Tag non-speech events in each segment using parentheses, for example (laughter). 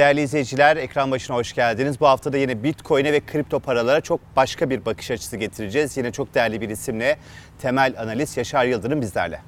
Değerli izleyiciler, ekran başına hoş geldiniz. Bu hafta da yine Bitcoin'e ve kripto paralara çok başka bir bakış açısı getireceğiz. Yine çok değerli bir isimle temel analist Yaşar Yıldırım bizlerle.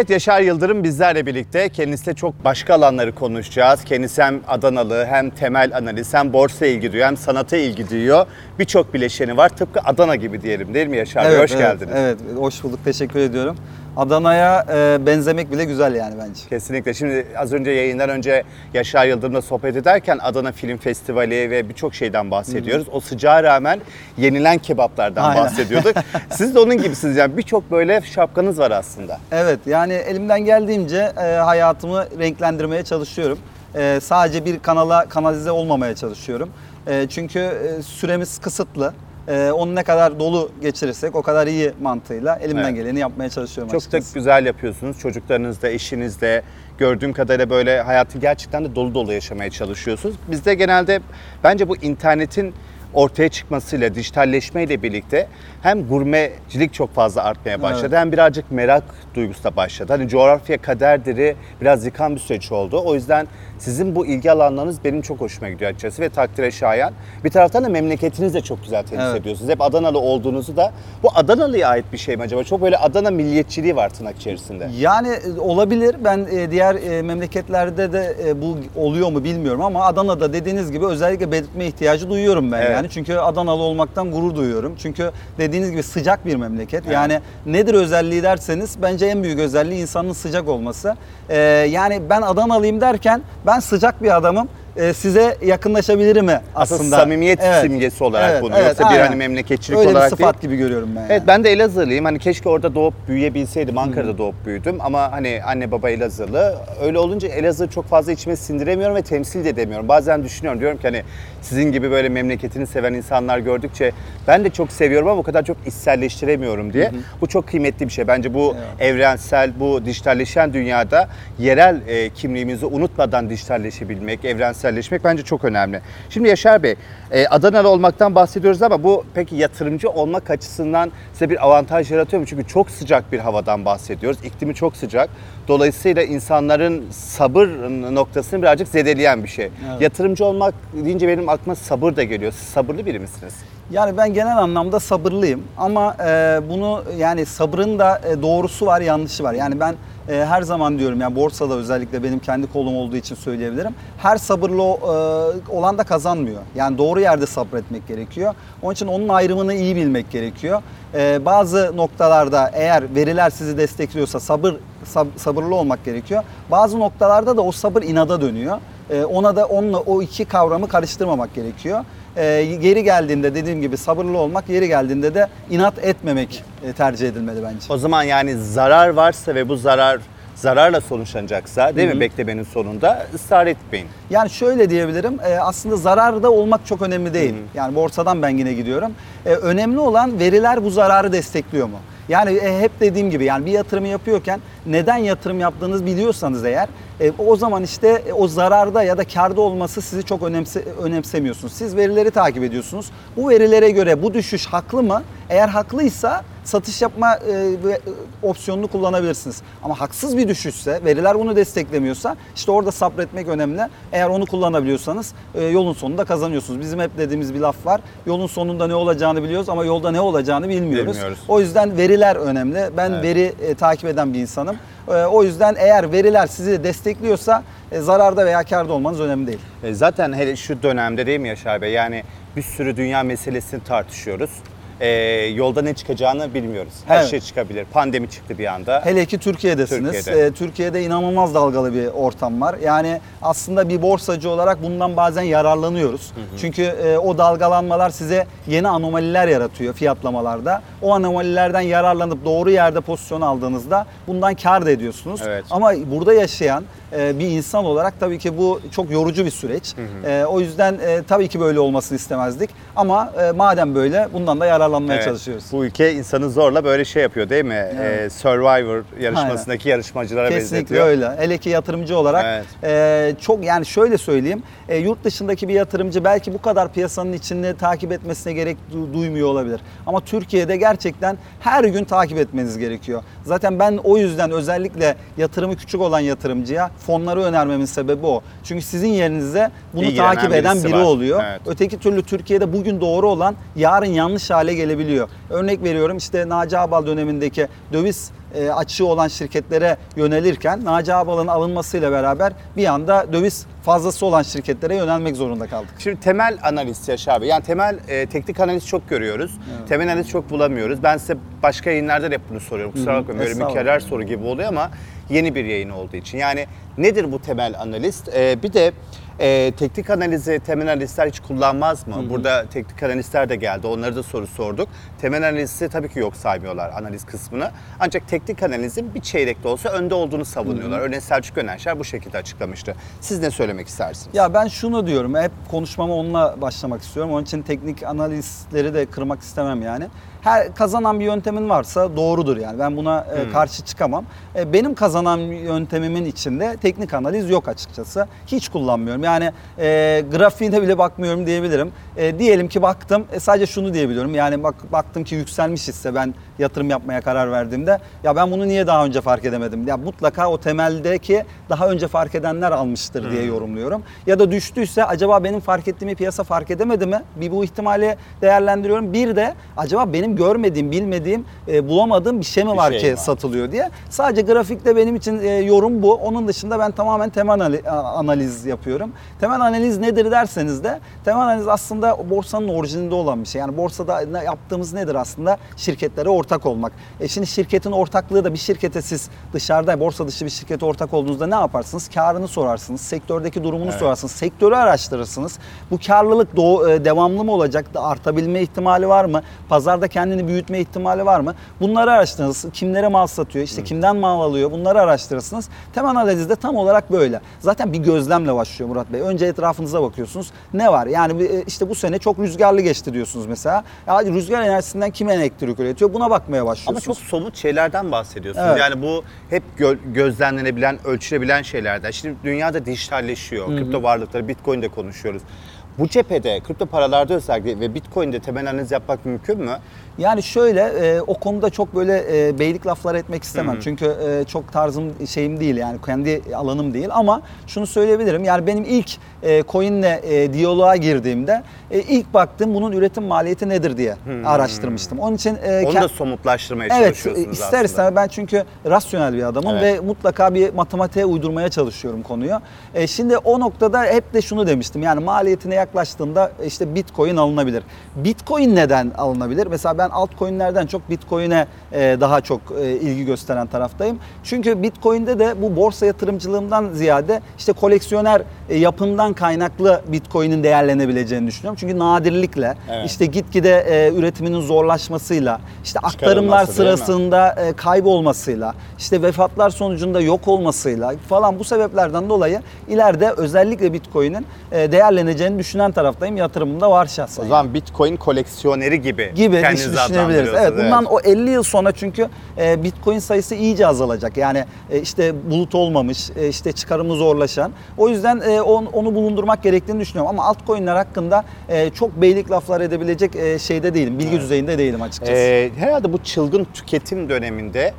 Evet Yaşar Yıldırım bizlerle birlikte. Kendisiyle çok başka alanları konuşacağız. Kendisi hem Adanalı hem temel analist hem borsa ilgi duyuyor hem sanata ilgi duyuyor. Birçok bileşeni var. Tıpkı Adana gibi diyelim değil mi Yaşar Bey? Hoş evet, geldiniz. Evet, hoş bulduk. Teşekkür ediyorum. Adana'ya e, benzemek bile güzel yani bence. Kesinlikle. Şimdi az önce yayından önce Yaşar Yıldırım'la sohbet ederken Adana Film Festivali ve birçok şeyden bahsediyoruz. O sıcağa rağmen yenilen kebaplardan Aynen. bahsediyorduk. (laughs) Siz de onun gibisiniz yani birçok böyle şapkanız var aslında. Evet, yani elimden geldiğince e, hayatımı renklendirmeye çalışıyorum. E, sadece bir kanala kanalize olmamaya çalışıyorum. E, çünkü e, süremiz kısıtlı. E, onu ne kadar dolu geçirirsek o kadar iyi mantığıyla elimden Evet. geleni yapmaya çalışıyorum Çok da açıkçası. güzel yapıyorsunuz. Çocuklarınızla, eşinizle gördüğüm kadarıyla böyle hayatı gerçekten de dolu dolu yaşamaya çalışıyorsunuz. Bizde genelde bence bu internetin ortaya çıkmasıyla, dijitalleşmeyle birlikte hem gurmecilik çok fazla artmaya başladı Evet. hem birazcık merak duygusu da başladı. Hani coğrafya kaderdir biraz yıkan bir süreç oldu. O yüzden sizin bu ilgi alanlarınız benim çok hoşuma gidiyor açıkçası ve takdire şayan. Bir taraftan da memleketiniz de çok güzel temsil Evet. ediyorsunuz. Hep Adanalı olduğunuzu da bu Adanalı'ya ait bir şey mi acaba? Çok böyle Adana milliyetçiliği var tırnak içerisinde. Yani e, olabilir. Ben e, diğer e, memleketlerde de bu oluyor mu bilmiyorum ama Adana'da dediğiniz gibi özellikle belirtme ihtiyacı duyuyorum ben Evet. yani. Çünkü Adanalı olmaktan gurur duyuyorum. Çünkü dediğiniz gibi sıcak bir memleket. Yani nedir özelliği derseniz bence en büyük özelliği insanın sıcak olması. Yani ben Adanalıyım derken ben sıcak bir adamım. E, size yakınlaşabilirim mi Aslında aslında? samimiyet simgesi olarak bunu. Yoksa bir aynen. hani memleketçilik Öyle olarak bir sıfat değil. gibi görüyorum ben. Evet yani. ben de Elazığlıyım. Hani keşke orada doğup büyüyebilseydim. Ankara'da doğup büyüdüm ama hani anne baba Elazığlı. Öyle olunca Elazığ'ı çok fazla içime sindiremiyorum ve temsil de edemiyorum. Bazen düşünüyorum diyorum ki hani sizin gibi böyle memleketini seven insanlar gördükçe ben de çok seviyorum ama o kadar çok içselleştiremiyorum diye. Bu çok kıymetli bir şey. Bence bu evrensel, bu dijitalleşen dünyada yerel e, kimliğimizi unutmadan dijitalleşebilmek, evrenselleşmek bence çok önemli. Şimdi Yaşar Bey, e, Adanalı olmaktan bahsediyoruz ama bu peki yatırımcı olmak açısından size bir avantaj yaratıyor mu? Çünkü çok sıcak bir havadan bahsediyoruz. İklimi çok sıcak. Dolayısıyla insanların sabır noktasını birazcık zedeleyen bir şey. Evet. Yatırımcı olmak deyince benim aklıma sabır da geliyor. Siz sabırlı biri misiniz? Yani ben genel anlamda sabırlıyım ama e, bunu yani sabrın da e, doğrusu var yanlışı var. Yani ben e, her zaman diyorum yani borsada özellikle benim kendi kolum olduğu için söyleyebilirim. Her sabırlı e, olan da kazanmıyor. Yani doğru yerde sabretmek gerekiyor. Onun için onun ayrımını iyi bilmek gerekiyor. E, bazı noktalarda eğer veriler sizi destekliyorsa sabır sab- sabırlı olmak gerekiyor. Bazı noktalarda da o sabır inada dönüyor. E, ona da onunla o iki kavramı karıştırmamak gerekiyor. E, geri geldiğinde dediğim gibi sabırlı olmak, yeri geldiğinde de inat etmemek e, tercih edilmeli bence. O zaman yani zarar varsa ve bu zarar zararla sonuçlanacaksa değil mi beklemenin sonunda ısrar etmeyin. Yani şöyle diyebilirim, e, aslında zararda olmak çok önemli değil. Yani borsadan ben yine gidiyorum. E, önemli olan veriler bu zararı destekliyor mu? Yani e, hep dediğim gibi yani bir yatırımı yapıyorken neden yatırım yaptığınızı biliyorsanız eğer e, o zaman işte e, o zararda ya da karda olması sizi çok önemse, önemsemiyorsunuz. Siz verileri takip ediyorsunuz. Bu verilere göre bu düşüş haklı mı? Eğer haklıysa satış yapma e, e, opsiyonunu kullanabilirsiniz. Ama haksız bir düşüşse, veriler bunu desteklemiyorsa işte orada sabretmek önemli. Eğer onu kullanabiliyorsanız e, yolun sonunda kazanıyorsunuz. Bizim hep dediğimiz bir laf var. Yolun sonunda ne olacağını biliyoruz ama yolda ne olacağını bilmiyoruz. Bilmiyoruz. O yüzden veriler önemli. Ben Evet. veri e, takip eden bir insanım. E, o yüzden eğer veriler sizi destekliyorsa e, zararda veya karda olmanız önemli değil. E, Zaten hele şu dönemde değil mi Yaşar Bey? Yani bir sürü dünya meselesini tartışıyoruz. E, yolda ne çıkacağını bilmiyoruz. Her Evet. şey çıkabilir. Pandemi çıktı bir anda. Hele ki Türkiye'desiniz. Türkiye'de. Ee, Türkiye'de inanılmaz dalgalı bir ortam var. Yani aslında bir borsacı olarak bundan bazen yararlanıyoruz. Çünkü e, o dalgalanmalar size yeni anomaliler yaratıyor fiyatlamalarda. O anomalilerden yararlanıp doğru yerde pozisyon aldığınızda bundan kar da ediyorsunuz. Evet. Ama burada yaşayan e, bir insan olarak tabii ki bu çok yorucu bir süreç. E, o yüzden e, tabii ki böyle olmasını istemezdik. Ama e, madem böyle bundan da yararlanıyoruz. Yararlanmaya Evet. çalışıyoruz. Bu ülke insanı zorla böyle şey yapıyor değil mi? Evet. Ee, Survivor yarışmasındaki yarışmacılara Kesinlikle benzetiyor. öyle. Hele ki yatırımcı olarak Evet. e, çok yani şöyle söyleyeyim. e, yurt dışındaki bir yatırımcı belki bu kadar piyasanın içinde takip etmesine gerek du- duymuyor olabilir. Ama Türkiye'de gerçekten her gün takip etmeniz gerekiyor. Zaten ben o yüzden özellikle yatırımı küçük olan yatırımcıya fonları önermemin sebebi o. Çünkü sizin yerinizde bunu İlgilenen takip eden biri var. oluyor. Evet. Öteki türlü Türkiye'de bugün doğru olan yarın yanlış hale gelebiliyor. Örnek veriyorum işte Naci Abal dönemindeki döviz e, açığı olan şirketlere yönelirken Naci Abal'ın alınmasıyla beraber bir anda döviz fazlası olan şirketlere yönelmek zorunda kaldık. Şimdi temel analiz Yaşar abi. Yani temel e, teknik analiz çok görüyoruz. Temel analiz çok bulamıyoruz. Ben size başka yayınlarda da hep bunu soruyorum. Kusura bakmayın böyle mükerrer soru gibi oluyor ama yeni bir yayın olduğu için. Yani nedir bu temel analiz? E, bir de e, teknik analizi temel analistler hiç kullanmaz mı? Burada teknik analistler de geldi. Onlara da soru sorduk. Temel analizi tabii ki yok saymıyorlar analiz kısmını. Ancak teknik analizin bir çeyrekte olsa önde olduğunu savunuyorlar. Örneğin Selçuk Önerşer bu şekilde açıklamıştı. Siz ne söylemek istersiniz? Ya ben şunu diyorum, hep konuşmama onunla başlamak istiyorum. Onun için teknik analistleri de kırmak istemem yani. Her kazanan bir yöntemin varsa doğrudur yani. Ben buna e, karşı çıkamam. E, benim kazanan yöntemimin içinde teknik analiz yok açıkçası. Hiç kullanmıyorum. Yani e, grafiğine bile bakmıyorum diyebilirim. E, diyelim ki baktım, e, sadece şunu diyebiliyorum. Yani bak baktım ki yükselmiş ise ben yatırım yapmaya karar verdiğimde ya ben bunu niye daha önce fark edemedim? Ya mutlaka o temeldeki daha önce fark edenler almıştır diye yorumluyorum. Ya da düştüyse acaba benim fark ettiğimi piyasa fark edemedi mi? Bir bu ihtimali değerlendiriyorum. Bir de acaba benim görmediğim, bilmediğim, e, bulamadığım bir şey mi Bir var şey ki var. satılıyor diye. Sadece grafikte benim için e, yorum bu. Onun dışında ben tamamen temel analiz yapıyorum. Temel analiz nedir derseniz de temel analiz aslında borsanın orijininde olan bir şey. Yani borsada yaptığımız nedir aslında? Şirketlere ortak olmak. E şimdi şirketin ortaklığı da bir şirkete siz dışarıda borsa dışı bir şirkete ortak olduğunuzda ne yaparsınız? Karını sorarsınız. Sektördeki durumunu sorarsınız. Sektörü araştırırsınız. Bu karlılık doğu, e, devamlı mı olacak? Artabilme ihtimali var mı? Pazarda kendini büyütme ihtimali var mı? Bunları araştırırsınız. Kimlere mal satıyor? İşte kimden mal alıyor? Bunları araştırırsınız. Temel analizde tam olarak böyle. Zaten bir gözlemle başlıyor Murat Bey. Önce etrafınıza bakıyorsunuz. Ne var? Yani e, işte bu sene çok rüzgarlı geçti diyorsunuz mesela. Ya rüzgar enerjisinden kim elektrik üretiyor? Buna bakmaya Ama başlıyorsunuz. çok somut şeylerden bahsediyorsunuz. Evet. Yani bu hep gö- gözlemlenebilen, ölçülebilen şeylerden. Şimdi dünyada dijitalleşiyor. Kripto varlıkları, Bitcoin'de konuşuyoruz. Bu cephede, kripto paralarda özellikle ve Bitcoin'de temel analiz yapmak mümkün mü? Yani şöyle e, o konuda çok böyle e, beylik laflar etmek istemem. Çünkü e, çok tarzım şeyim değil yani kendi alanım değil ama şunu söyleyebilirim. Yani benim ilk e, coin'le e, diyaloğa girdiğimde e, ilk baktığım bunun üretim maliyeti nedir diye araştırmıştım. Onun için e, Onu da somutlaştırmaya Evet çalışıyorsunuz ister aslında. istemez ben çünkü rasyonel bir adamım Evet. ve mutlaka bir matematiğe uydurmaya çalışıyorum konuyu. E, şimdi o noktada hep de şunu demiştim yani maliyetine yaklaştığında işte bitcoin alınabilir. Bitcoin neden alınabilir? Mesela ben altcoin'lerden çok bitcoin'e e, daha çok e, ilgi gösteren taraftayım. Çünkü bitcoin'de de bu borsa yatırımcılığımdan ziyade işte koleksiyoner e, yapımdan kaynaklı bitcoin'in değerlenebileceğini düşünüyorum. Çünkü nadirlikle Evet. işte gitgide e, üretiminin zorlaşmasıyla işte aktarımlar sırasında e, kaybolmasıyla, işte vefatlar sonucunda yok olmasıyla falan bu sebeplerden dolayı ileride özellikle Bitcoin'in e, değerleneceğini düşünen taraftayım. Yatırımım da var şahsen. O zaman Bitcoin koleksiyoneri gibi, gibi kendinizi düşünebiliriz. Evet, bundan o 50 yıl sonra çünkü e, Bitcoin sayısı iyice azalacak. Yani e, işte bulut olmamış, e, işte çıkarımı zorlaşan. O yüzden e, on- onu bulundurmak gerektiğini düşünüyorum. Ama altcoin'ler hakkında e, çok beylik laflar edebilecek e, şeyde değilim. Bilgi düzeyinde değilim açıkçası. Ee, herhalde bu çılgın tüketim döneminde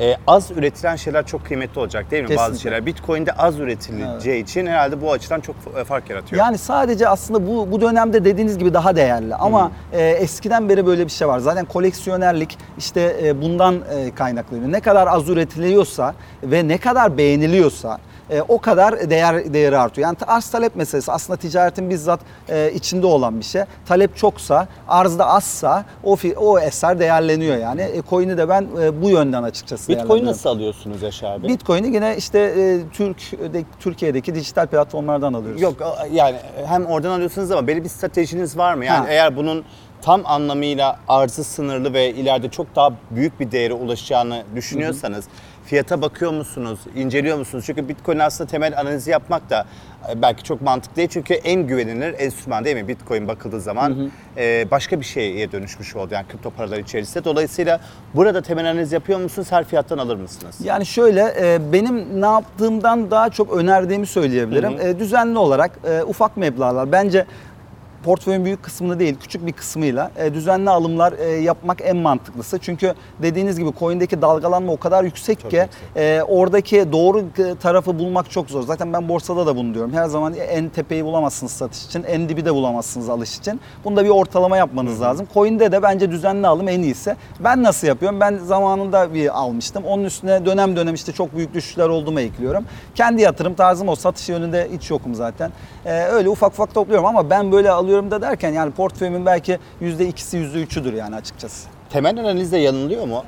e, az üretilen şeyler çok kıymetli olacak değil mi bazı Kesinlikle. şeyler? Bitcoin'de az üretileceği için herhalde bu açıdan çok fark yaratıyor. Yani sadece aslında bu bu dönemde dediğiniz gibi daha değerli ama e, eskiden beri böyle bir şey var. Zaten koleksiyonerlik işte e, bundan e, kaynaklanıyor. Ne kadar az üretiliyorsa ve ne kadar beğeniliyorsa e, o kadar değer değeri artıyor. Yani arz talep meselesi aslında ticaretin bizzat e, içinde olan bir şey. Talep çoksa, arz da azsa o fi- o eser değerleniyor yani. E, coin'i de ben e, bu yönden açıkçası Bitcoin nasıl alıyorsunuz Yaşar abi? Bitcoin'i yine işte e, Türk Türkiye'deki dijital platformlardan alıyoruz. Yok yani hem oradan alıyorsunuz ama belli bir stratejiniz var mı? Yani Ha. eğer bunun tam anlamıyla arzı sınırlı ve ileride çok daha büyük bir değere ulaşacağını düşünüyorsanız fiyata bakıyor musunuz, inceliyor musunuz? Çünkü Bitcoin aslında temel analizi yapmak da e, belki çok mantıklı değil. Çünkü en güvenilir enstrüman değil mi? Bitcoin bakıldığı zaman e, başka bir şeye dönüşmüş oldu yani kripto paralar içerisinde. Dolayısıyla burada temel analiz yapıyor musunuz? Her fiyattan alır mısınız? Yani şöyle e, benim ne yaptığımdan daha çok önerdiğimi söyleyebilirim. E, düzenli olarak e, ufak meblağlar bence portföyün büyük kısmını değil küçük bir kısmıyla e, düzenli alımlar e, yapmak en mantıklısı. Çünkü dediğiniz gibi coin'deki dalgalanma o kadar yüksek Çok ki yüksek. e, oradaki doğru e, tarafı bulmak çok zor. Zaten ben borsada da bunu diyorum. Her zaman en tepeyi bulamazsınız satış için, en dibi de bulamazsınız alış için. Bunda bir ortalama yapmanız lazım. Coin'de de bence düzenli alım en iyisi. Ben nasıl yapıyorum? Ben zamanında bir almıştım. Onun üstüne dönem dönem işte çok büyük düşüşler oldu mu ekliyorum. Kendi yatırım tarzım o. Satış yönünde hiç yokum zaten. E, öyle ufak ufak topluyorum ama ben böyle alıyorum da derken yani portföyümün belki %2'si %3'üdür yani açıkçası. Temel analizde yanılıyor mu?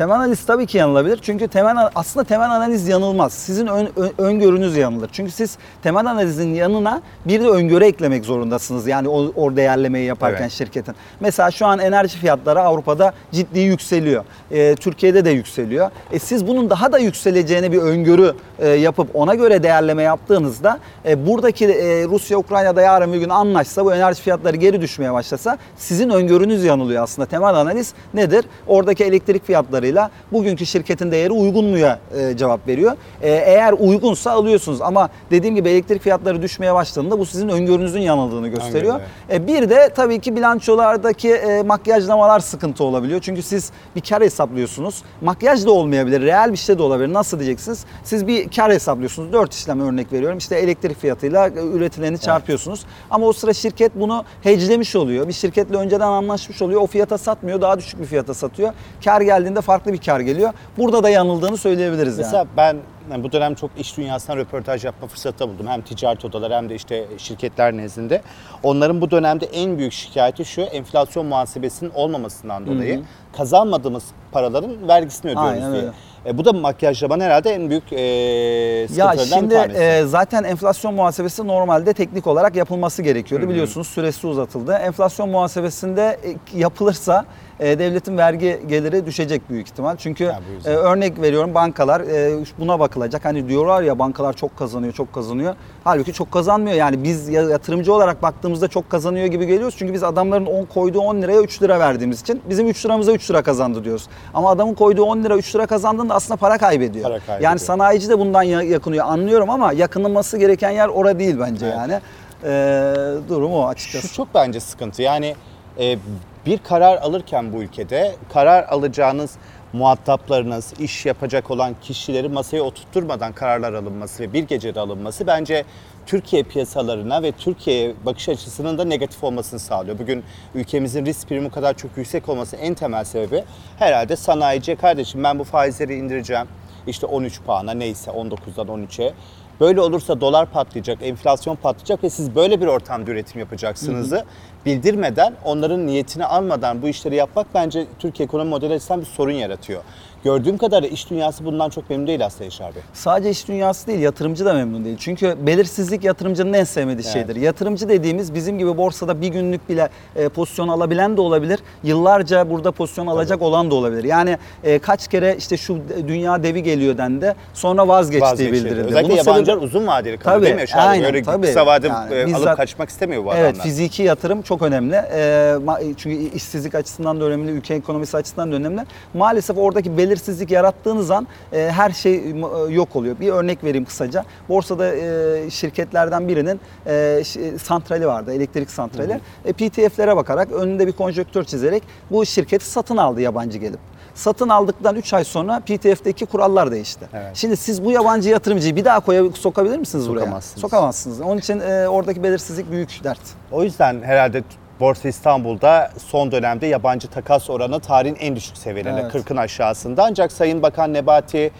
Temel analiz tabii ki yanılabilir. Çünkü temel aslında temel analiz yanılmaz. Sizin ön, ön- öngörünüz yanılır. Çünkü siz temel analizin yanına bir de öngörü eklemek zorundasınız. Yani o, o değerlemeyi yaparken Evet. şirketin. Mesela şu an enerji fiyatları Avrupa'da ciddi yükseliyor. Ee, Türkiye'de de yükseliyor. E, siz bunun daha da yükseleceğini bir öngörü e, yapıp ona göre değerleme yaptığınızda e, buradaki e, Rusya Ukrayna'da yarın bir gün anlaşsa bu enerji fiyatları geri düşmeye başlasa sizin öngörünüz yanılıyor aslında. Temel analiz nedir? Oradaki elektrik fiyatlarıyla bugünkü şirketin değeri uygun muya e, cevap veriyor. E, eğer uygunsa alıyorsunuz ama dediğim gibi elektrik fiyatları düşmeye başladığında bu sizin öngörünüzün yanıldığını gösteriyor. Aynen E, bir de tabii ki bilançolardaki e, makyajlamalar sıkıntı olabiliyor. Çünkü siz bir kar hesaplıyorsunuz. Makyaj da olmayabilir, reel bir şey de olabilir. Nasıl diyeceksiniz? Siz bir kar hesaplıyorsunuz. 4 işlem örnek veriyorum. İşte elektrik fiyatıyla e, üretileni çarpıyorsunuz. Ama o sıra şirket bunu hedgelemiş oluyor. Bir şirketle önceden anlaşmış oluyor. O fiyata satmıyor. Daha düşük bir fiyata satıyor. Kar geldiğinde farklı bir kar geliyor. Burada da yanıldığını söyleyebiliriz Mesela yani. ben yani bu dönem çok iş dünyasından röportaj yapma fırsatı buldum. Hem ticaret odaları hem de işte şirketler nezdinde. Onların bu dönemde en büyük şikayeti şu enflasyon muhasebesinin olmamasından dolayı kazanmadığımız paraların vergisini ödüyoruz Aynen diye. öyle. E, bu da makyajlamanın herhalde en büyük e, Ya sıkıntılarından şimdi bir tanesi. e, zaten enflasyon muhasebesi normalde teknik olarak yapılması gerekiyordu. Biliyorsunuz süresi uzatıldı. Enflasyon muhasebesinde e, yapılırsa e, devletin vergi geliri düşecek büyük ihtimal. Çünkü Ya e, örnek veriyorum bankalar e, buna bakılacak. Hani diyorlar ya bankalar çok kazanıyor, çok kazanıyor. Halbuki çok kazanmıyor. Yani biz ya- yatırımcı olarak baktığımızda çok kazanıyor gibi geliyoruz. Çünkü biz adamların 10 koyduğu 10 liraya 3 lira verdiğimiz için bizim 3 liramıza 3 lira kazandı diyoruz. Ama adamın koyduğu 10 lira 3 lira kazandığında aslında para kaybediyor. Para kaybediyor. Yani sanayici de bundan ya- yakınıyor anlıyorum ama yakınılması gereken yer ora değil bence Evet. yani. Ee, durum o açıkçası. Şu çok bence sıkıntı. Yani e, bir karar alırken bu ülkede karar alacağınız muhataplarınız, iş yapacak olan kişileri masaya oturtturmadan kararlar alınması ve bir gecede alınması bence Türkiye piyasalarına ve Türkiye bakış açısının da negatif olmasını sağlıyor. Bugün ülkemizin risk primi kadar çok yüksek olmasının en temel sebebi herhalde sanayiciye kardeşim ben bu faizleri indireceğim. İşte 13 puana neyse 19'dan 13'e. Böyle olursa dolar patlayacak, enflasyon patlayacak ve siz böyle bir ortamda üretim yapacaksınızı bildirmeden, onların niyetini almadan bu işleri yapmak bence Türkiye ekonomi modeli açısından bir sorun yaratıyor. Gördüğüm kadarıyla iş dünyası bundan çok memnun değil aslında Yaşar Bey. Sadece iş dünyası değil, yatırımcı da memnun değil. Çünkü belirsizlik yatırımcının en sevmediği Evet. şeydir. Yatırımcı dediğimiz bizim gibi borsada bir günlük bile e, pozisyon alabilen de olabilir. Yıllarca burada pozisyon alacak olan da olabilir. Yani e, kaç kere işte şu dünya devi geliyor dendi, sonra vazgeçtiği Vazgeçildi. bildirildi. Özellikle Bunun yabancılar sebebi- uzun vadeli kalıyor Tabii, değil mi Bey? aynen, Öyle tabii. kısa vade Yani e, alıp bizzat- kaçmak istemiyor bu Evet adamlar. fiziki yatırım çok önemli. Ee, ma- çünkü işsizlik açısından da önemli, ülke ekonomisi açısından da önemli. Maalesef oradaki belirsizlik yarattığınız an e, her şey e, yok oluyor. Bir örnek vereyim kısaca. Borsada e, şirketlerden birinin e, santrali vardı, elektrik santrali. E, PTF'lere bakarak önünde bir konjöktör çizerek bu şirketi satın aldı yabancı gelip. Satın aldıktan 3 ay sonra PTF'deki kurallar değişti. Evet. Şimdi siz bu yabancı yatırımcıyı bir daha koya, sokabilir misiniz buraya? Sokamazsınız. Sokamazsınız. Onun için e, oradaki belirsizlik büyük dert. O yüzden herhalde Borsa İstanbul'da son dönemde yabancı takas oranı tarihin en düşük seviyelerinde Evet. 40'ın aşağısında. Ancak Sayın Bakan Nebati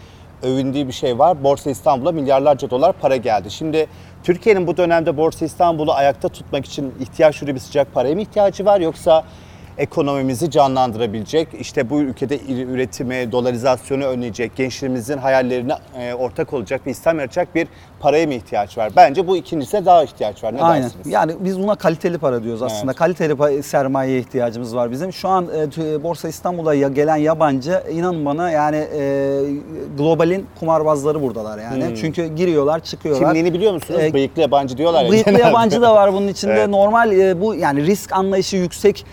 övündüğü bir şey var. Borsa İstanbul'a milyarlarca dolar para geldi. Şimdi Türkiye'nin bu dönemde Borsa İstanbul'u ayakta tutmak için ihtiyaç duyduğu bir sıcak paraya mı ihtiyacı var yoksa ekonomimizi canlandırabilecek, işte bu ülkede üretimi, dolarizasyonu önleyecek, gençlerimizin hayallerine e, ortak olacak ve İslam yaratacak bir paraya mı ihtiyaç var? Bence bu ikincisine daha ihtiyaç var. Ne Aynen. dersiniz? Yani biz buna kaliteli para diyoruz aslında. Evet. Kaliteli sermayeye ihtiyacımız var bizim. Şu an e, Borsa İstanbul'a gelen yabancı inanın bana yani e, globalin kumarbazları buradalar yani. Çünkü giriyorlar, çıkıyorlar. Kimliğini biliyor musunuz? E, Bıyıklı yabancı diyorlar ya. Bıyıklı yabancı da var bunun içinde. (laughs) Evet. Normal bu yani risk anlayışı yüksek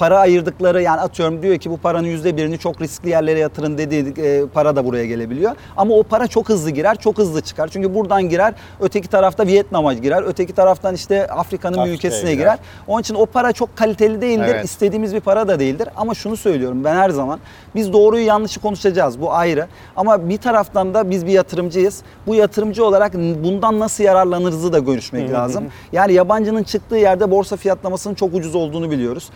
para ayırdıkları yani atıyorum diyor ki bu paranın yüzde birini çok riskli yerlere yatırın dediği e, para da buraya gelebiliyor. Ama o para çok hızlı girer, çok hızlı çıkar. Çünkü buradan girer, öteki tarafta Vietnam'a girer, öteki taraftan işte Afrika'nın bir ülkesine girer. girer. Onun için o para çok kaliteli değildir, Evet. istediğimiz bir para da değildir. Ama şunu söylüyorum ben her zaman biz doğruyu yanlışı konuşacağız bu ayrı. Ama bir taraftan da biz bir yatırımcıyız. Bu yatırımcı olarak bundan nasıl yararlanırızı da görüşmek lazım. Yani yabancının çıktığı yerde borsa fiyatlamasının çok ucuz olduğunu biliyoruz.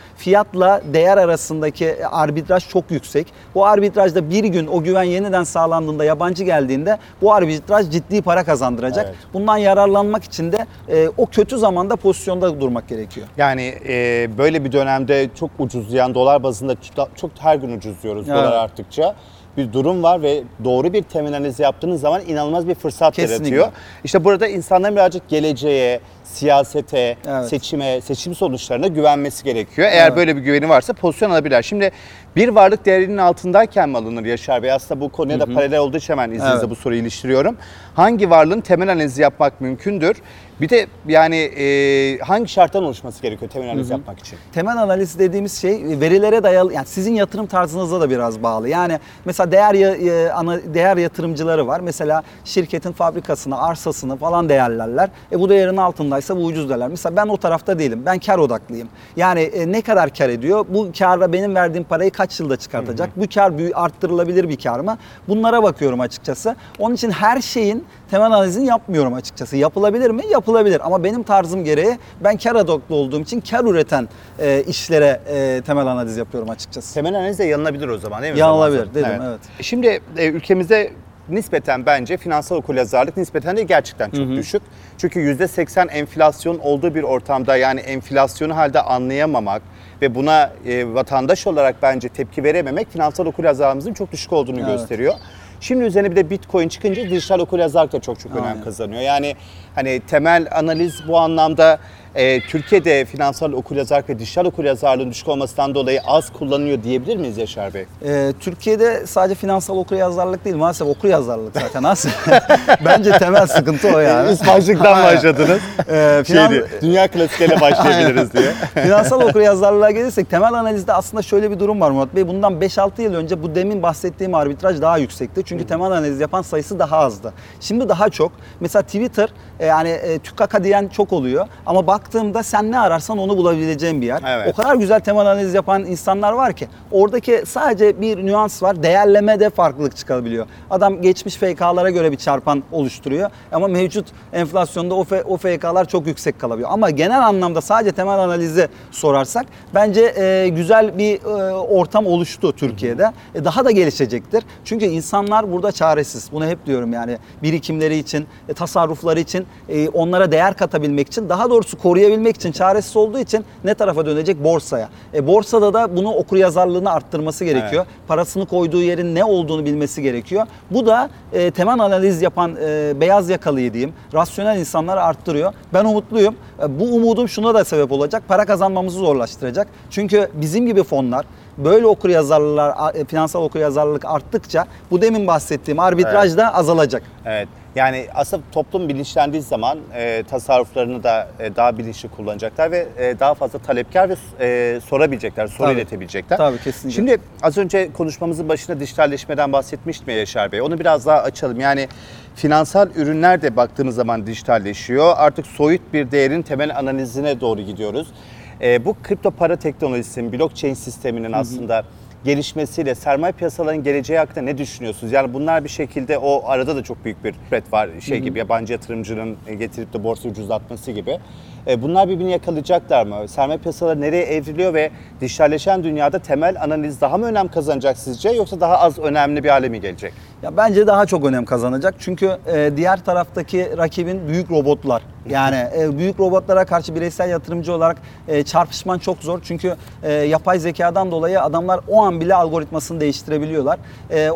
Fiyatla değer arasındaki arbitraj çok yüksek. Bu arbitrajda bir gün o güven yeniden sağlandığında yabancı geldiğinde bu arbitraj ciddi para kazandıracak. Evet. Bundan yararlanmak için de e, o kötü zamanda pozisyonda durmak gerekiyor. Yani e, böyle bir dönemde çok ucuzlayan dolar bazında çok, çok her gün ucuzluyoruz Evet. dolar arttıkça bir durum var ve doğru bir temel analizi yaptığınız zaman inanılmaz bir fırsat Kesinlikle. yaratıyor. İşte burada insanların birazcık geleceğe, siyasete, Evet. seçime, seçim sonuçlarına güvenmesi gerekiyor. Eğer Evet. böyle bir güveni varsa pozisyon alabilirler. Şimdi bir varlık değerinin altındayken mi alınır Yaşar Bey? Aslında bu konuya da paralel olduğu için hemen izninizle Evet. bu soruyu iliştiriyorum. Hangi varlığın temel analizi yapmak mümkündür? Bir de yani e, hangi şarttan oluşması gerekiyor temel analiz yapmak için? Temel analiz dediğimiz şey verilere dayalı yani sizin yatırım tarzınıza da biraz bağlı. Yani mesela değer ya- ya- ana değer yatırımcıları var. Mesela şirketin fabrikasını, arsasını falan değerlerler. E bu değerin altındaysa bu ucuz derler. Mesela ben o tarafta değilim. Ben kar odaklıyım. Yani e, ne kadar kar ediyor? Bu karla benim verdiğim parayı kaç yılda çıkartacak? Bu kar büyü arttırılabilir bir kar mı? Bunlara bakıyorum açıkçası. Onun için her şeyin temel analizini yapmıyorum açıkçası. Yapılabilir mi? Yapılabilir. Ama benim tarzım gereği ben kar odaklı olduğum için kar üreten e, işlere e, temel analiz yapıyorum açıkçası. Temel analiz de yanılabilir o zaman değil mi? Yanılabilir, dedim, evet. Şimdi e, ülkemizde nispeten bence finansal okuryazarlık nispeten de gerçekten çok düşük. Çünkü %80 enflasyon olduğu bir ortamda yani enflasyonu halde anlayamamak ve buna e, vatandaş olarak bence tepki verememek finansal okuryazarlığımızın çok düşük olduğunu Evet. gösteriyor. Şimdi üzerine bir de Bitcoin çıkınca dijital okuryazarlık da çok çok önem Aynen. kazanıyor. Yani hani temel analiz bu anlamda e, Türkiye'de finansal okuryazarlık ve dijital okuryazarlığın düşük olmasından dolayı az kullanılıyor diyebilir miyiz Yaşar Bey? E, Türkiye'de sadece finansal okuryazarlık değil maalesef okuryazarlık zaten az. (laughs) Bence temel sıkıntı o yani. Üst başlıktan başladınız. E, finan- diye, dünya klasikleriyle (laughs) başlayabiliriz diye. Finansal okuryazarlığa gelirsek temel analizde aslında şöyle bir durum var Murat Bey. Bundan 5-6 yıl önce bu demin bahsettiğim arbitraj daha yüksekti. Çünkü temel analiz yapan sayısı daha azdı. Şimdi daha çok. Mesela Twitter e, yani e, tükaka diyen çok oluyor. Ama baktığımda sen ne ararsan onu bulabileceğin bir yer. Evet. O kadar güzel temel analiz yapan insanlar var ki. Oradaki sadece bir nüans var. Değerlemede farklılık çıkabiliyor. Adam geçmiş FK'lara göre bir çarpan oluşturuyor. Ama mevcut enflasyonda o, o FK'lar çok yüksek kalabiliyor. Ama genel anlamda sadece temel analizi sorarsak bence e, güzel bir e, ortam oluştu Türkiye'de. E, daha da gelişecektir. Çünkü insanlar burada çaresiz. Bunu hep diyorum yani birikimleri için, e, tasarrufları için, e, onlara değer katabilmek için, daha doğrusu koruyabilmek için çaresiz olduğu için ne tarafa dönecek? Borsaya. E, borsada da bunu okuryazarlığını arttırması gerekiyor. Parasını koyduğu yerin ne olduğunu bilmesi gerekiyor. Bu da e, temel analiz yapan e, beyaz yakalıyı diyeyim, rasyonel insanları arttırıyor. Ben umutluyum. E, bu umudum şuna da sebep olacak. Para kazanmamızı zorlaştıracak. Çünkü bizim gibi fonlar böyle okuryazarlılar, e, finansal okuryazarlılık arttıkça bu demin bahsettiğim arbitraj da azalacak. Evet. Yani aslında toplum bilinçlendiği zaman e, tasarruflarını da e, daha bilinçli kullanacaklar ve e, daha fazla talepkar ve e, sorabilecekler, soru Tabii. iletebilecekler. Tabii, kesinlikle. Şimdi az önce konuşmamızın başında dijitalleşmeden bahsetmiştim ya Yaşar Bey. Onu biraz daha açalım. Yani finansal ürünler de baktığımız zaman dijitalleşiyor. Artık soyut bir değerin temel analizine doğru gidiyoruz. E, bu kripto para teknolojisinin, blockchain sisteminin aslında gelişmesiyle sermaye piyasalarının geleceği hakkında ne düşünüyorsunuz? Yani bunlar bir şekilde o arada da çok büyük bir spread var. Şey gibi yabancı yatırımcının getirip de borsa ucuzlatması gibi. E, Bunlar birbirini yakalayacaklar mı? Sermaye piyasaları nereye evriliyor ve dijitalleşen dünyada temel analiz daha mı önem kazanacak sizce yoksa daha az önemli bir hale mi gelecek? Ya bence daha çok önem kazanacak. Çünkü e, diğer taraftaki rakibin büyük robotlar. Yani e, büyük robotlara karşı bireysel yatırımcı olarak çarpışman çok zor. Çünkü yapay zekadan dolayı adamlar o an bile algoritmasını değiştirebiliyorlar.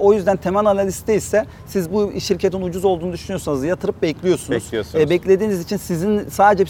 O yüzden temel analiste ise siz bu şirketin ucuz olduğunu düşünüyorsanız yatırıp bekliyorsunuz. Bekliyorsunuz. Beklediğiniz için sizin sadece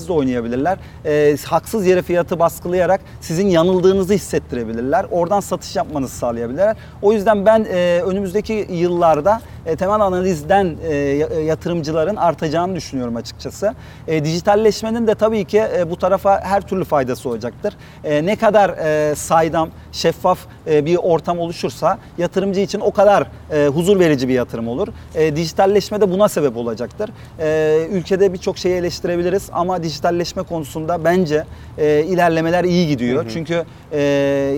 psikolojinizle oynayabilirler. E, haksız yere fiyatı baskılayarak sizin yanıldığınızı hissettirebilirler. Oradan satış yapmanızı sağlayabilirler. O yüzden ben e, önümüzdeki yıllarda e, temel analizden e, e, yatırımcıların artacağını düşünüyorum açıkçası. E, dijitalleşmenin de tabii ki e, bu tarafa her türlü faydası olacaktır. E, ne kadar e, saydam, şeffaf e, bir ortam oluşursa yatırımcı için o kadar e, huzur verici bir yatırım olur. E, dijitalleşme de buna sebep olacaktır. E, ülkede birçok şeyi eleştirebiliriz ama dijitalleşme konusunda bence e, ilerlemeler iyi gidiyor. Çünkü e,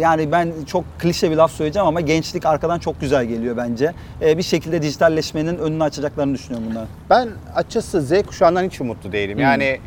yani ben çok klişe bir laf söyleyeceğim ama gençlik arkadan çok güzel geliyor bence. E, bir şekilde dijitalleşmenin önünü açacaklarını düşünüyorum bunlar. Ben açıkçası Z kuşağından hiç umutlu değilim. Yani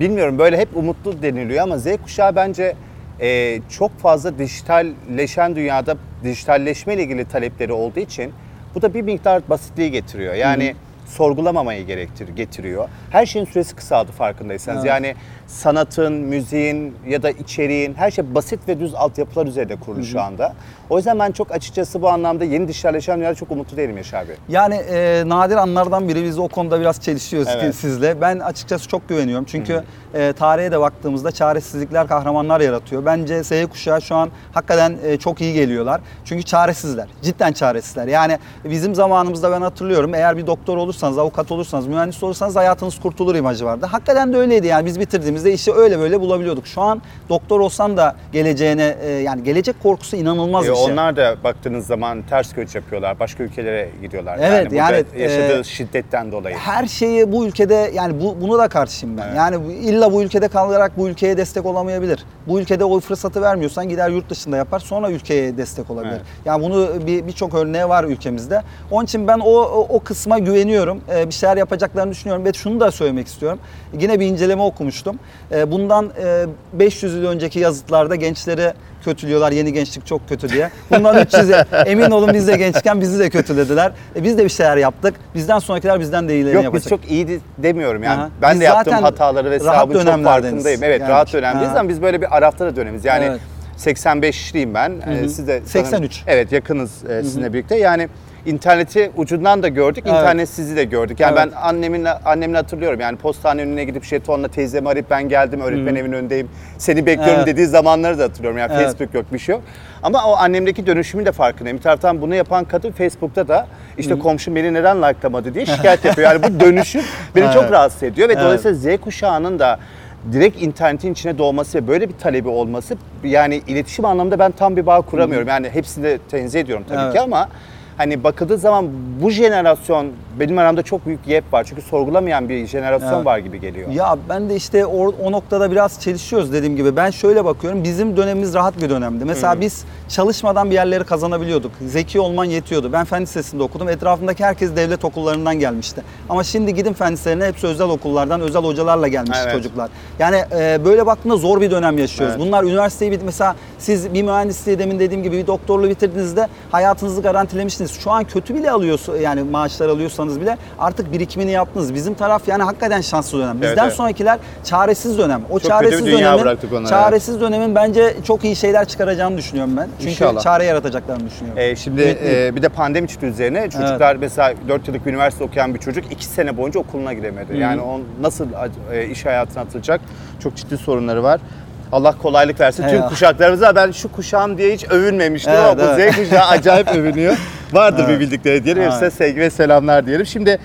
bilmiyorum böyle hep umutlu deniliyor ama Z kuşağı bence e, çok fazla dijitalleşen dünyada dijitalleşme ile ilgili talepleri olduğu için bu da bir miktar basitliği getiriyor. Yani sorgulamamayı gerektir, getiriyor. Her şeyin süresi kısaldı farkındaysanız. Evet. Yani sanatın, müziğin ya da içeriğin her şey basit ve düz altyapılar üzerinde kurulu şu anda. O yüzden ben çok açıkçası bu anlamda yeni dijitalleşen dünyada çok umutlu değilim Yaşar Bey. Yani e, nadir anlardan biri biz o konuda biraz çelişiyoruz Evet. sizle. Ben açıkçası çok güveniyorum. Çünkü e, tarihe de baktığımızda çaresizlikler kahramanlar yaratıyor. Bence Z kuşağı şu an hakikaten e, çok iyi geliyorlar. Çünkü çaresizler. Cidden çaresizler. Yani bizim zamanımızda ben hatırlıyorum eğer bir doktor olursanız, avukat olursanız, mühendis olursanız hayatınız kurtulur imajı vardı. Hakikaten de öyleydi yani biz bitirdiğimizde işi öyle böyle bulabiliyorduk. Şu an doktor olsan da geleceğine e, yani gelecek korkusu inanılmaz E, bir şey. onlar da baktığınız zaman ters göç yapıyorlar. Başka ülkelere gidiyorlar. Evet, burada yani, yaşadığı e, şiddetten dolayı. her şeyi bu ülkede yani bu, bunu da karşıyım ben. Evet. Yani illa bu ülkede kalarak bu ülkeye destek olamayabilir. Bu ülkede o fırsatı vermiyorsan gider yurt dışında yapar sonra ülkeye destek olabilir. Evet. Yani bunu bir birçok örneği var ülkemizde. Onun için ben o o, o kısma güveniyorum. Ee, bir şeyler yapacaklarını düşünüyorum ve şunu da söylemek istiyorum. Yine bir inceleme okumuştum. Ee, bundan e, 500 yıl önceki yazıtlarda gençleri kötülüyorlar. Yeni gençlik çok kötü diye. Bundan 300 yıl- (laughs) emin olun biz de gençken bizi de kötülediler. E, biz de bir şeyler yaptık. Bizden sonrakiler bizden de iyilerini Yok yapacak. biz çok iyiydi demiyorum yani. Aha. Ben Biz de yaptığım hataları ve sahabın çok farkındayım. Evet Yani. rahat dönemdeyiz Aha. ama biz böyle bir arafta da dönemiz. Yani Evet. 85'liyim ben. Ee, Siz de sanırım- 83. Evet yakınız e, sizinle birlikte. Yani interneti ucundan da gördük, Evet. internet sizi de gördük. Yani Evet. ben annemin annemle hatırlıyorum. Yani postane önüne gidip jetonla teyzemi arayıp ben geldim öğretmen evinin önündeyim. Seni bekliyorum Evet. dediği zamanları da hatırlıyorum. Yani Evet. Facebook yok bir şey yok. Ama o annemdeki dönüşümün de farkındayım. Bir taraftan bunu yapan kadın Facebook'ta da işte komşum beni neden like'lamadı diye şikayet yapıyor. Yani bu (laughs) dönüşüm beni çok Evet. rahatsız ediyor ve Evet. dolayısıyla Z kuşağının da direkt internetin içine doğması ve böyle bir talebi olması yani iletişim anlamında ben tam bir bağ kuramıyorum. Yani hepsini de tenzih ediyorum tabii Evet. ki ama hani bakıldığı zaman bu jenerasyon benim aramda çok büyük gap var. Çünkü sorgulamayan bir jenerasyon Evet. var gibi geliyor. Ya ben de işte o, o noktada biraz çelişiyoruz dediğim gibi. Ben şöyle bakıyorum. Bizim dönemimiz rahat bir dönemdi. Mesela biz çalışmadan bir yerleri kazanabiliyorduk. Zeki olman yetiyordu. Ben fen lisesinde okudum. Etrafımdaki herkes devlet okullarından gelmişti. Ama şimdi gidin fen liselerine hepsi özel okullardan, özel hocalarla gelmiş Evet. çocuklar. Yani e, böyle baktığında zor bir dönem yaşıyoruz. Evet. Bunlar üniversiteyi bit mesela siz bir mühendisliği demin dediğim gibi bir doktorluğu bitirdiğinizde hayatınızı garantilemiştiniz. Şu an kötü bile alıyorsunuz yani maaşlar alıyorsanız bile artık birikimini yaptınız. Bizim taraf yani hakikaten şanslı dönem. Bizden Evet, evet. sonrakiler çaresiz dönem. O kötü çaresiz bir dünya dönemin bıraktık onlara, çaresiz dönemin bence çok iyi şeyler çıkaracağını düşünüyorum ben. Çünkü İnşallah. çare yaratacaklarını düşünüyorum. Ee, şimdi e, bir de pandemi çıktı üzerine. Çocuklar mesela 4 yıllık üniversite okuyan bir çocuk 2 sene boyunca okuluna giremedi. Yani on nasıl e, iş hayatına atılacak? Çok ciddi sorunları var. Allah kolaylık versin tüm Eyvallah. kuşaklarımıza. Ben şu kuşağım diye hiç övünmemiştim Evet, ama bu evet. Z kuşağı acayip (laughs) övünüyor. Vardır bir Evet. bildikleri diyelim. Hepsine Evet. sevgi ve selamlar diyelim. Şimdi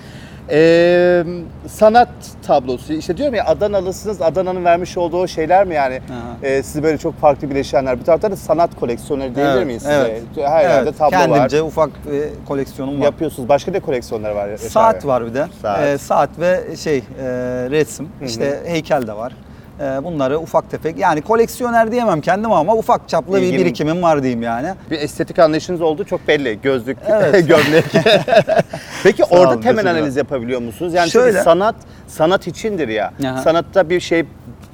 e, sanat tablosu. işte diyorum ya Adanalısınız. Adana'nın vermiş olduğu o şeyler mi yani? Aha. E, sizi böyle çok farklı bileşenler. Bir taraftan da sanat koleksiyoneri diyebilir Evet, miyiz size? evet. Her yerde Evet, tablo var Kendimce ufak bir koleksiyonum var. yapıyorsunuz. Başka ne koleksiyonları var? Saat Bey? var bir de. Saat. Saat, saat ve şey e, resim, işte heykel de var. E, bunları ufak tefek yani koleksiyoner diyemem kendim ama ufak çaplı İlgin- bir birikimim var diyeyim yani. Bir estetik anlayışınız olduğu çok belli. Gözlük, Evet. (laughs) gömlek. (laughs) Peki Sağ orada olun, temel analiz yapabiliyor musunuz? Yani Şöyle. sanat sanat içindir ya. Aha. Sanatta bir şey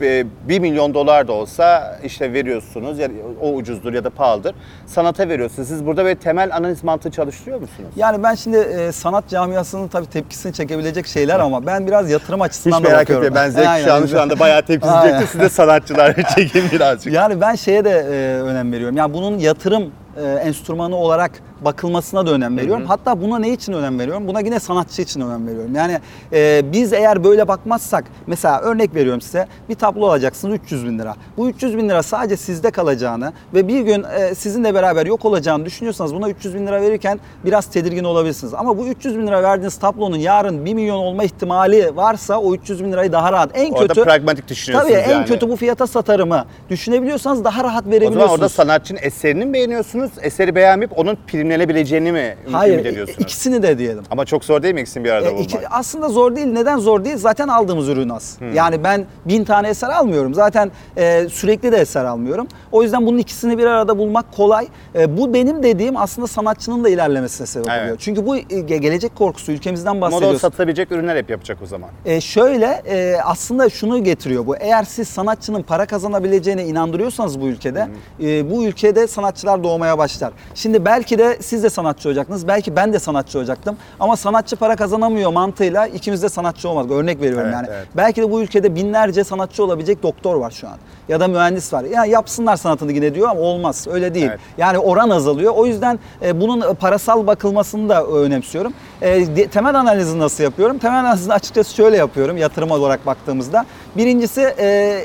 1 milyon dolar da olsa işte veriyorsunuz ya o ucuzdur ya da pahalıdır. Sanata veriyorsunuz. Siz burada böyle temel analiz mantığı çalıştırıyor musunuz? Yani ben şimdi e, sanat camiasının tabii tepkisini çekebilecek şeyler ama ben biraz yatırım açısından Hiç da merak bakıyorum. etmeyin. Ben zevk Aynen. şu an, şu anda bayağı tepkisi çekti. Siz de sanatçılar (laughs) çekin birazcık. Yani ben şeye de e, önem veriyorum. Yani bunun yatırım e, enstrümanı olarak bakılmasına da önem veriyorum. Hatta buna ne için önem veriyorum? Buna yine sanatçı için önem veriyorum. Yani e, biz eğer böyle bakmazsak, mesela örnek veriyorum size, bir tablo alacaksınız 300 bin lira. Bu 300 bin lira sadece sizde kalacağını ve bir gün e, sizinle beraber yok olacağını düşünüyorsanız buna 300 bin lira verirken biraz tedirgin olabilirsiniz. Ama bu 300 bin lira verdiğiniz tablonun yarın 1 milyon olma ihtimali varsa o 300 bin lirayı daha rahat, en Orada kötü pragmatik düşünüyorsunuz Tabii en yani. kötü bu fiyata satarımı düşünebiliyorsanız daha rahat O verebiliyorsunuz. zaman orada sanatçının eserini mi beğeniyorsunuz? Eseri beğenmeyip onun primlenebileceğini mi Hayır, ümit ediyorsunuz? ikisini de diyelim. Ama çok zor değil mi ikisini bir arada E, bulmak? iki- aslında zor değil. Neden zor değil? Zaten aldığımız ürün az. Hmm. Yani ben bin tane eser almıyorum. Zaten e, sürekli de eser almıyorum. O yüzden bunun ikisini bir arada bulmak kolay. E, bu benim dediğim aslında sanatçının da ilerlemesine sebep Evet. oluyor. Çünkü bu e, ge- gelecek korkusu ülkemizden bahsediyoruz. satılabilecek ürünler hep yapacak o zaman. E, şöyle e, aslında şunu getiriyor bu. Eğer siz sanatçının para kazanabileceğine inandırıyorsanız bu ülkede e, bu ülkede sanatçılar doğmaya başlar. Şimdi belki de siz de sanatçı olacaktınız. Belki ben de sanatçı olacaktım. Ama sanatçı para kazanamıyor mantığıyla ikimiz de sanatçı olmadık. Örnek veriyorum Evet, yani. evet. Belki de bu ülkede binlerce sanatçı olabilecek doktor var şu an. Ya da mühendis var. Ya yapsınlar sanatını yine diyor ama olmaz. Öyle değil. Evet. Yani oran azalıyor. O yüzden e, bunun parasal bakılmasını da önemsiyorum. E, de- temel analizi nasıl yapıyorum? Temel analizini açıkçası şöyle yapıyorum yatırım olarak baktığımızda. Birincisi e,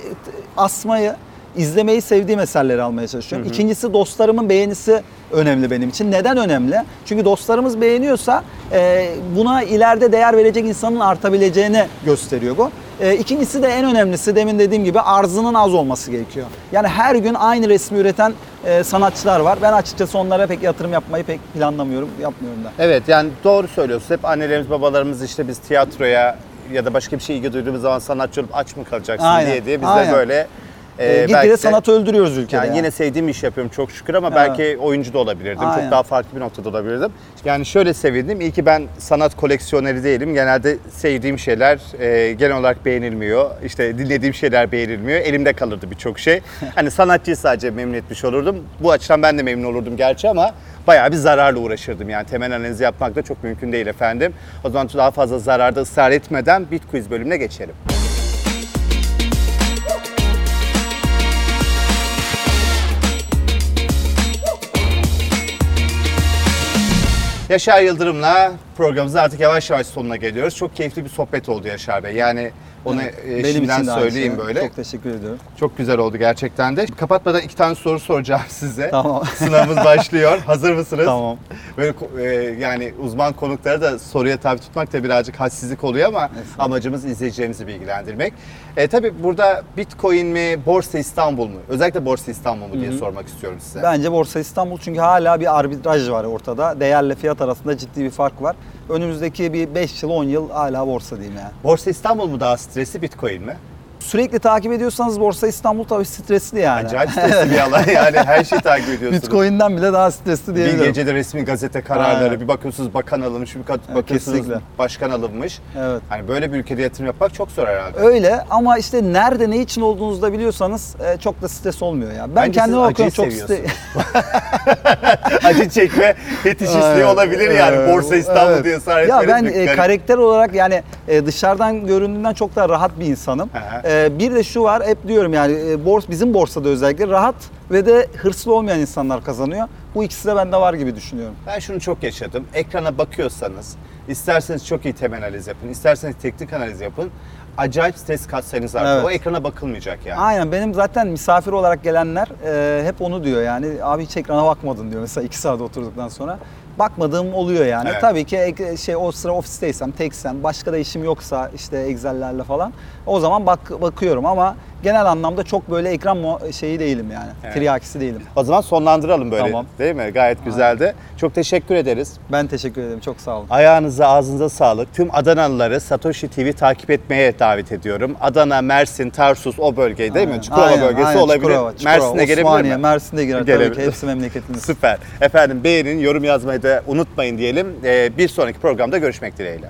asmayı, izlemeyi sevdiğim eserleri almaya çalışıyorum. İkincisi dostlarımın beğenisi önemli benim için. Neden önemli? Çünkü dostlarımız beğeniyorsa e, buna ileride değer verecek insanın artabileceğini gösteriyor bu. E, ikincisi de en önemlisi demin dediğim gibi arzının az olması gerekiyor. Yani her gün aynı resmi üreten e, sanatçılar var. Ben açıkçası onlara pek yatırım yapmayı pek planlamıyorum, yapmıyorum da. Evet yani doğru söylüyorsunuz. Hep annelerimiz babalarımız işte biz tiyatroya ya da başka bir şey ilgi duyduğumuz zaman sanatçı olup aç mı kalacaksın Aynen, diye diye biz aynen. de böyle e, E, belki gitgide de- sanatı öldürüyoruz ülkede. yani yani. yine sevdiğim iş yapıyorum çok şükür ama Evet. belki oyuncu da olabilirdim. Aynen. Çok daha farklı bir noktada olabilirdim. Yani şöyle sevindim. İyi ki ben sanat koleksiyoneri değilim. Genelde sevdiğim şeyler e, genel olarak beğenilmiyor. İşte dinlediğim şeyler beğenilmiyor. Elimde kalırdı birçok şey. (laughs) Hani sanatçıyı sadece memnun etmiş olurdum. Bu açıdan ben de memnun olurdum gerçi ama bayağı bir zararla uğraşırdım. Yani temel analizi yapmak da çok mümkün değil efendim. O zaman daha fazla zararda ısrar etmeden Bitquiz bölümüne geçelim. Yaşar Yıldırım'la programımızın artık yavaş yavaş sonuna geliyoruz. Çok keyifli bir sohbet oldu Yaşar Bey. Yani onu e, Benim şimdiden için söyleyeyim şey. böyle. Çok teşekkür ediyorum. Çok güzel oldu gerçekten de. Kapatmadan iki tane soru soracağım (laughs) size. Tamam. (laughs) Sınavımız başlıyor. Hazır mısınız? Tamam. Böyle e, yani uzman konukları da soruya tabi tutmak da birazcık hassizlik oluyor ama Estağfurullah. amacımız izleyicilerimizi bilgilendirmek. E, tabii burada Bitcoin mi, Borsa İstanbul mu? Özellikle Borsa İstanbul mu diye sormak istiyorum size. Bence Borsa İstanbul çünkü hala bir arbitraj var ortada. Değerle fiyat arasında ciddi bir fark var. Önümüzdeki bir 5 yıl 10 yıl hala borsa diyeyim yani. Borsa İstanbul mu daha stresli, Bitcoin mi? Sürekli takip ediyorsanız Borsa İstanbul tabii stresli yani. Acayip stresli bir alan (laughs) yani her şeyi takip ediyorsunuz. Bitcoin'den bile daha stresli Bir diyebilirim. gecede resmi gazete kararları, Aynen. bir bakıyorsunuz bakan alınmış, bir kat- bakıyorsunuz kesinlikle. başkan alınmış. Evet. Hani böyle bir ülkede yatırım yapmak çok zor herhalde. Öyle ama işte nerede ne için olduğunuzu da biliyorsanız e, çok da stres olmuyor ya. Ben Bence kendime bakıyorum çok stres. (laughs) Acı çekme fetişistliği olabilir yani. Borsa İstanbul Evet. diye ısrar Ya ben bir e, karakter olarak yani e, dışarıdan göründüğünden çok daha rahat bir insanım. Aha. E, bir de şu var hep diyorum yani e, bors bizim borsada özellikle rahat ve de hırslı olmayan insanlar kazanıyor. Bu ikisi de bende var gibi düşünüyorum. Ben şunu çok yaşadım. Ekrana bakıyorsanız isterseniz çok iyi temel analiz yapın, isterseniz teknik analiz yapın. Acayip stres katsayınız artıyor. Evet. O ekrana bakılmayacak yani. Aynen benim zaten misafir olarak gelenler e, hep onu diyor yani abi hiç ekrana bakmadın diyor mesela iki saat oturduktan sonra. Bakmadığım oluyor yani. Evet. Tabii ki şey o sıra ofisteysem, teksem, başka da işim yoksa işte Excel'lerle falan o zaman bak bakıyorum ama genel anlamda çok böyle ekran şeyi değilim yani. Evet. Tiryakisi değilim. O zaman sonlandıralım böyle. Tamam. Değil mi? Gayet güzeldi. Çok teşekkür ederiz. Ben teşekkür ederim. Çok sağ olun. Ayağınıza, ağzınıza sağlık. Tüm Adanalıları Satoshi TV takip etmeye davet ediyorum. Adana, Mersin, Tarsus o bölge değil mi? Aynen, Çukurova aynen, bölgesi aynen. olabilir. Çukurova, Çukurova, Mersin'e gelebilir mi? Mersin'de girer tabii Gelebilir. ki. Hepsi memleketimiz. Süper. Efendim beğenin, yorum yazmayı da unutmayın diyelim. Ee, bir sonraki programda görüşmek dileğiyle.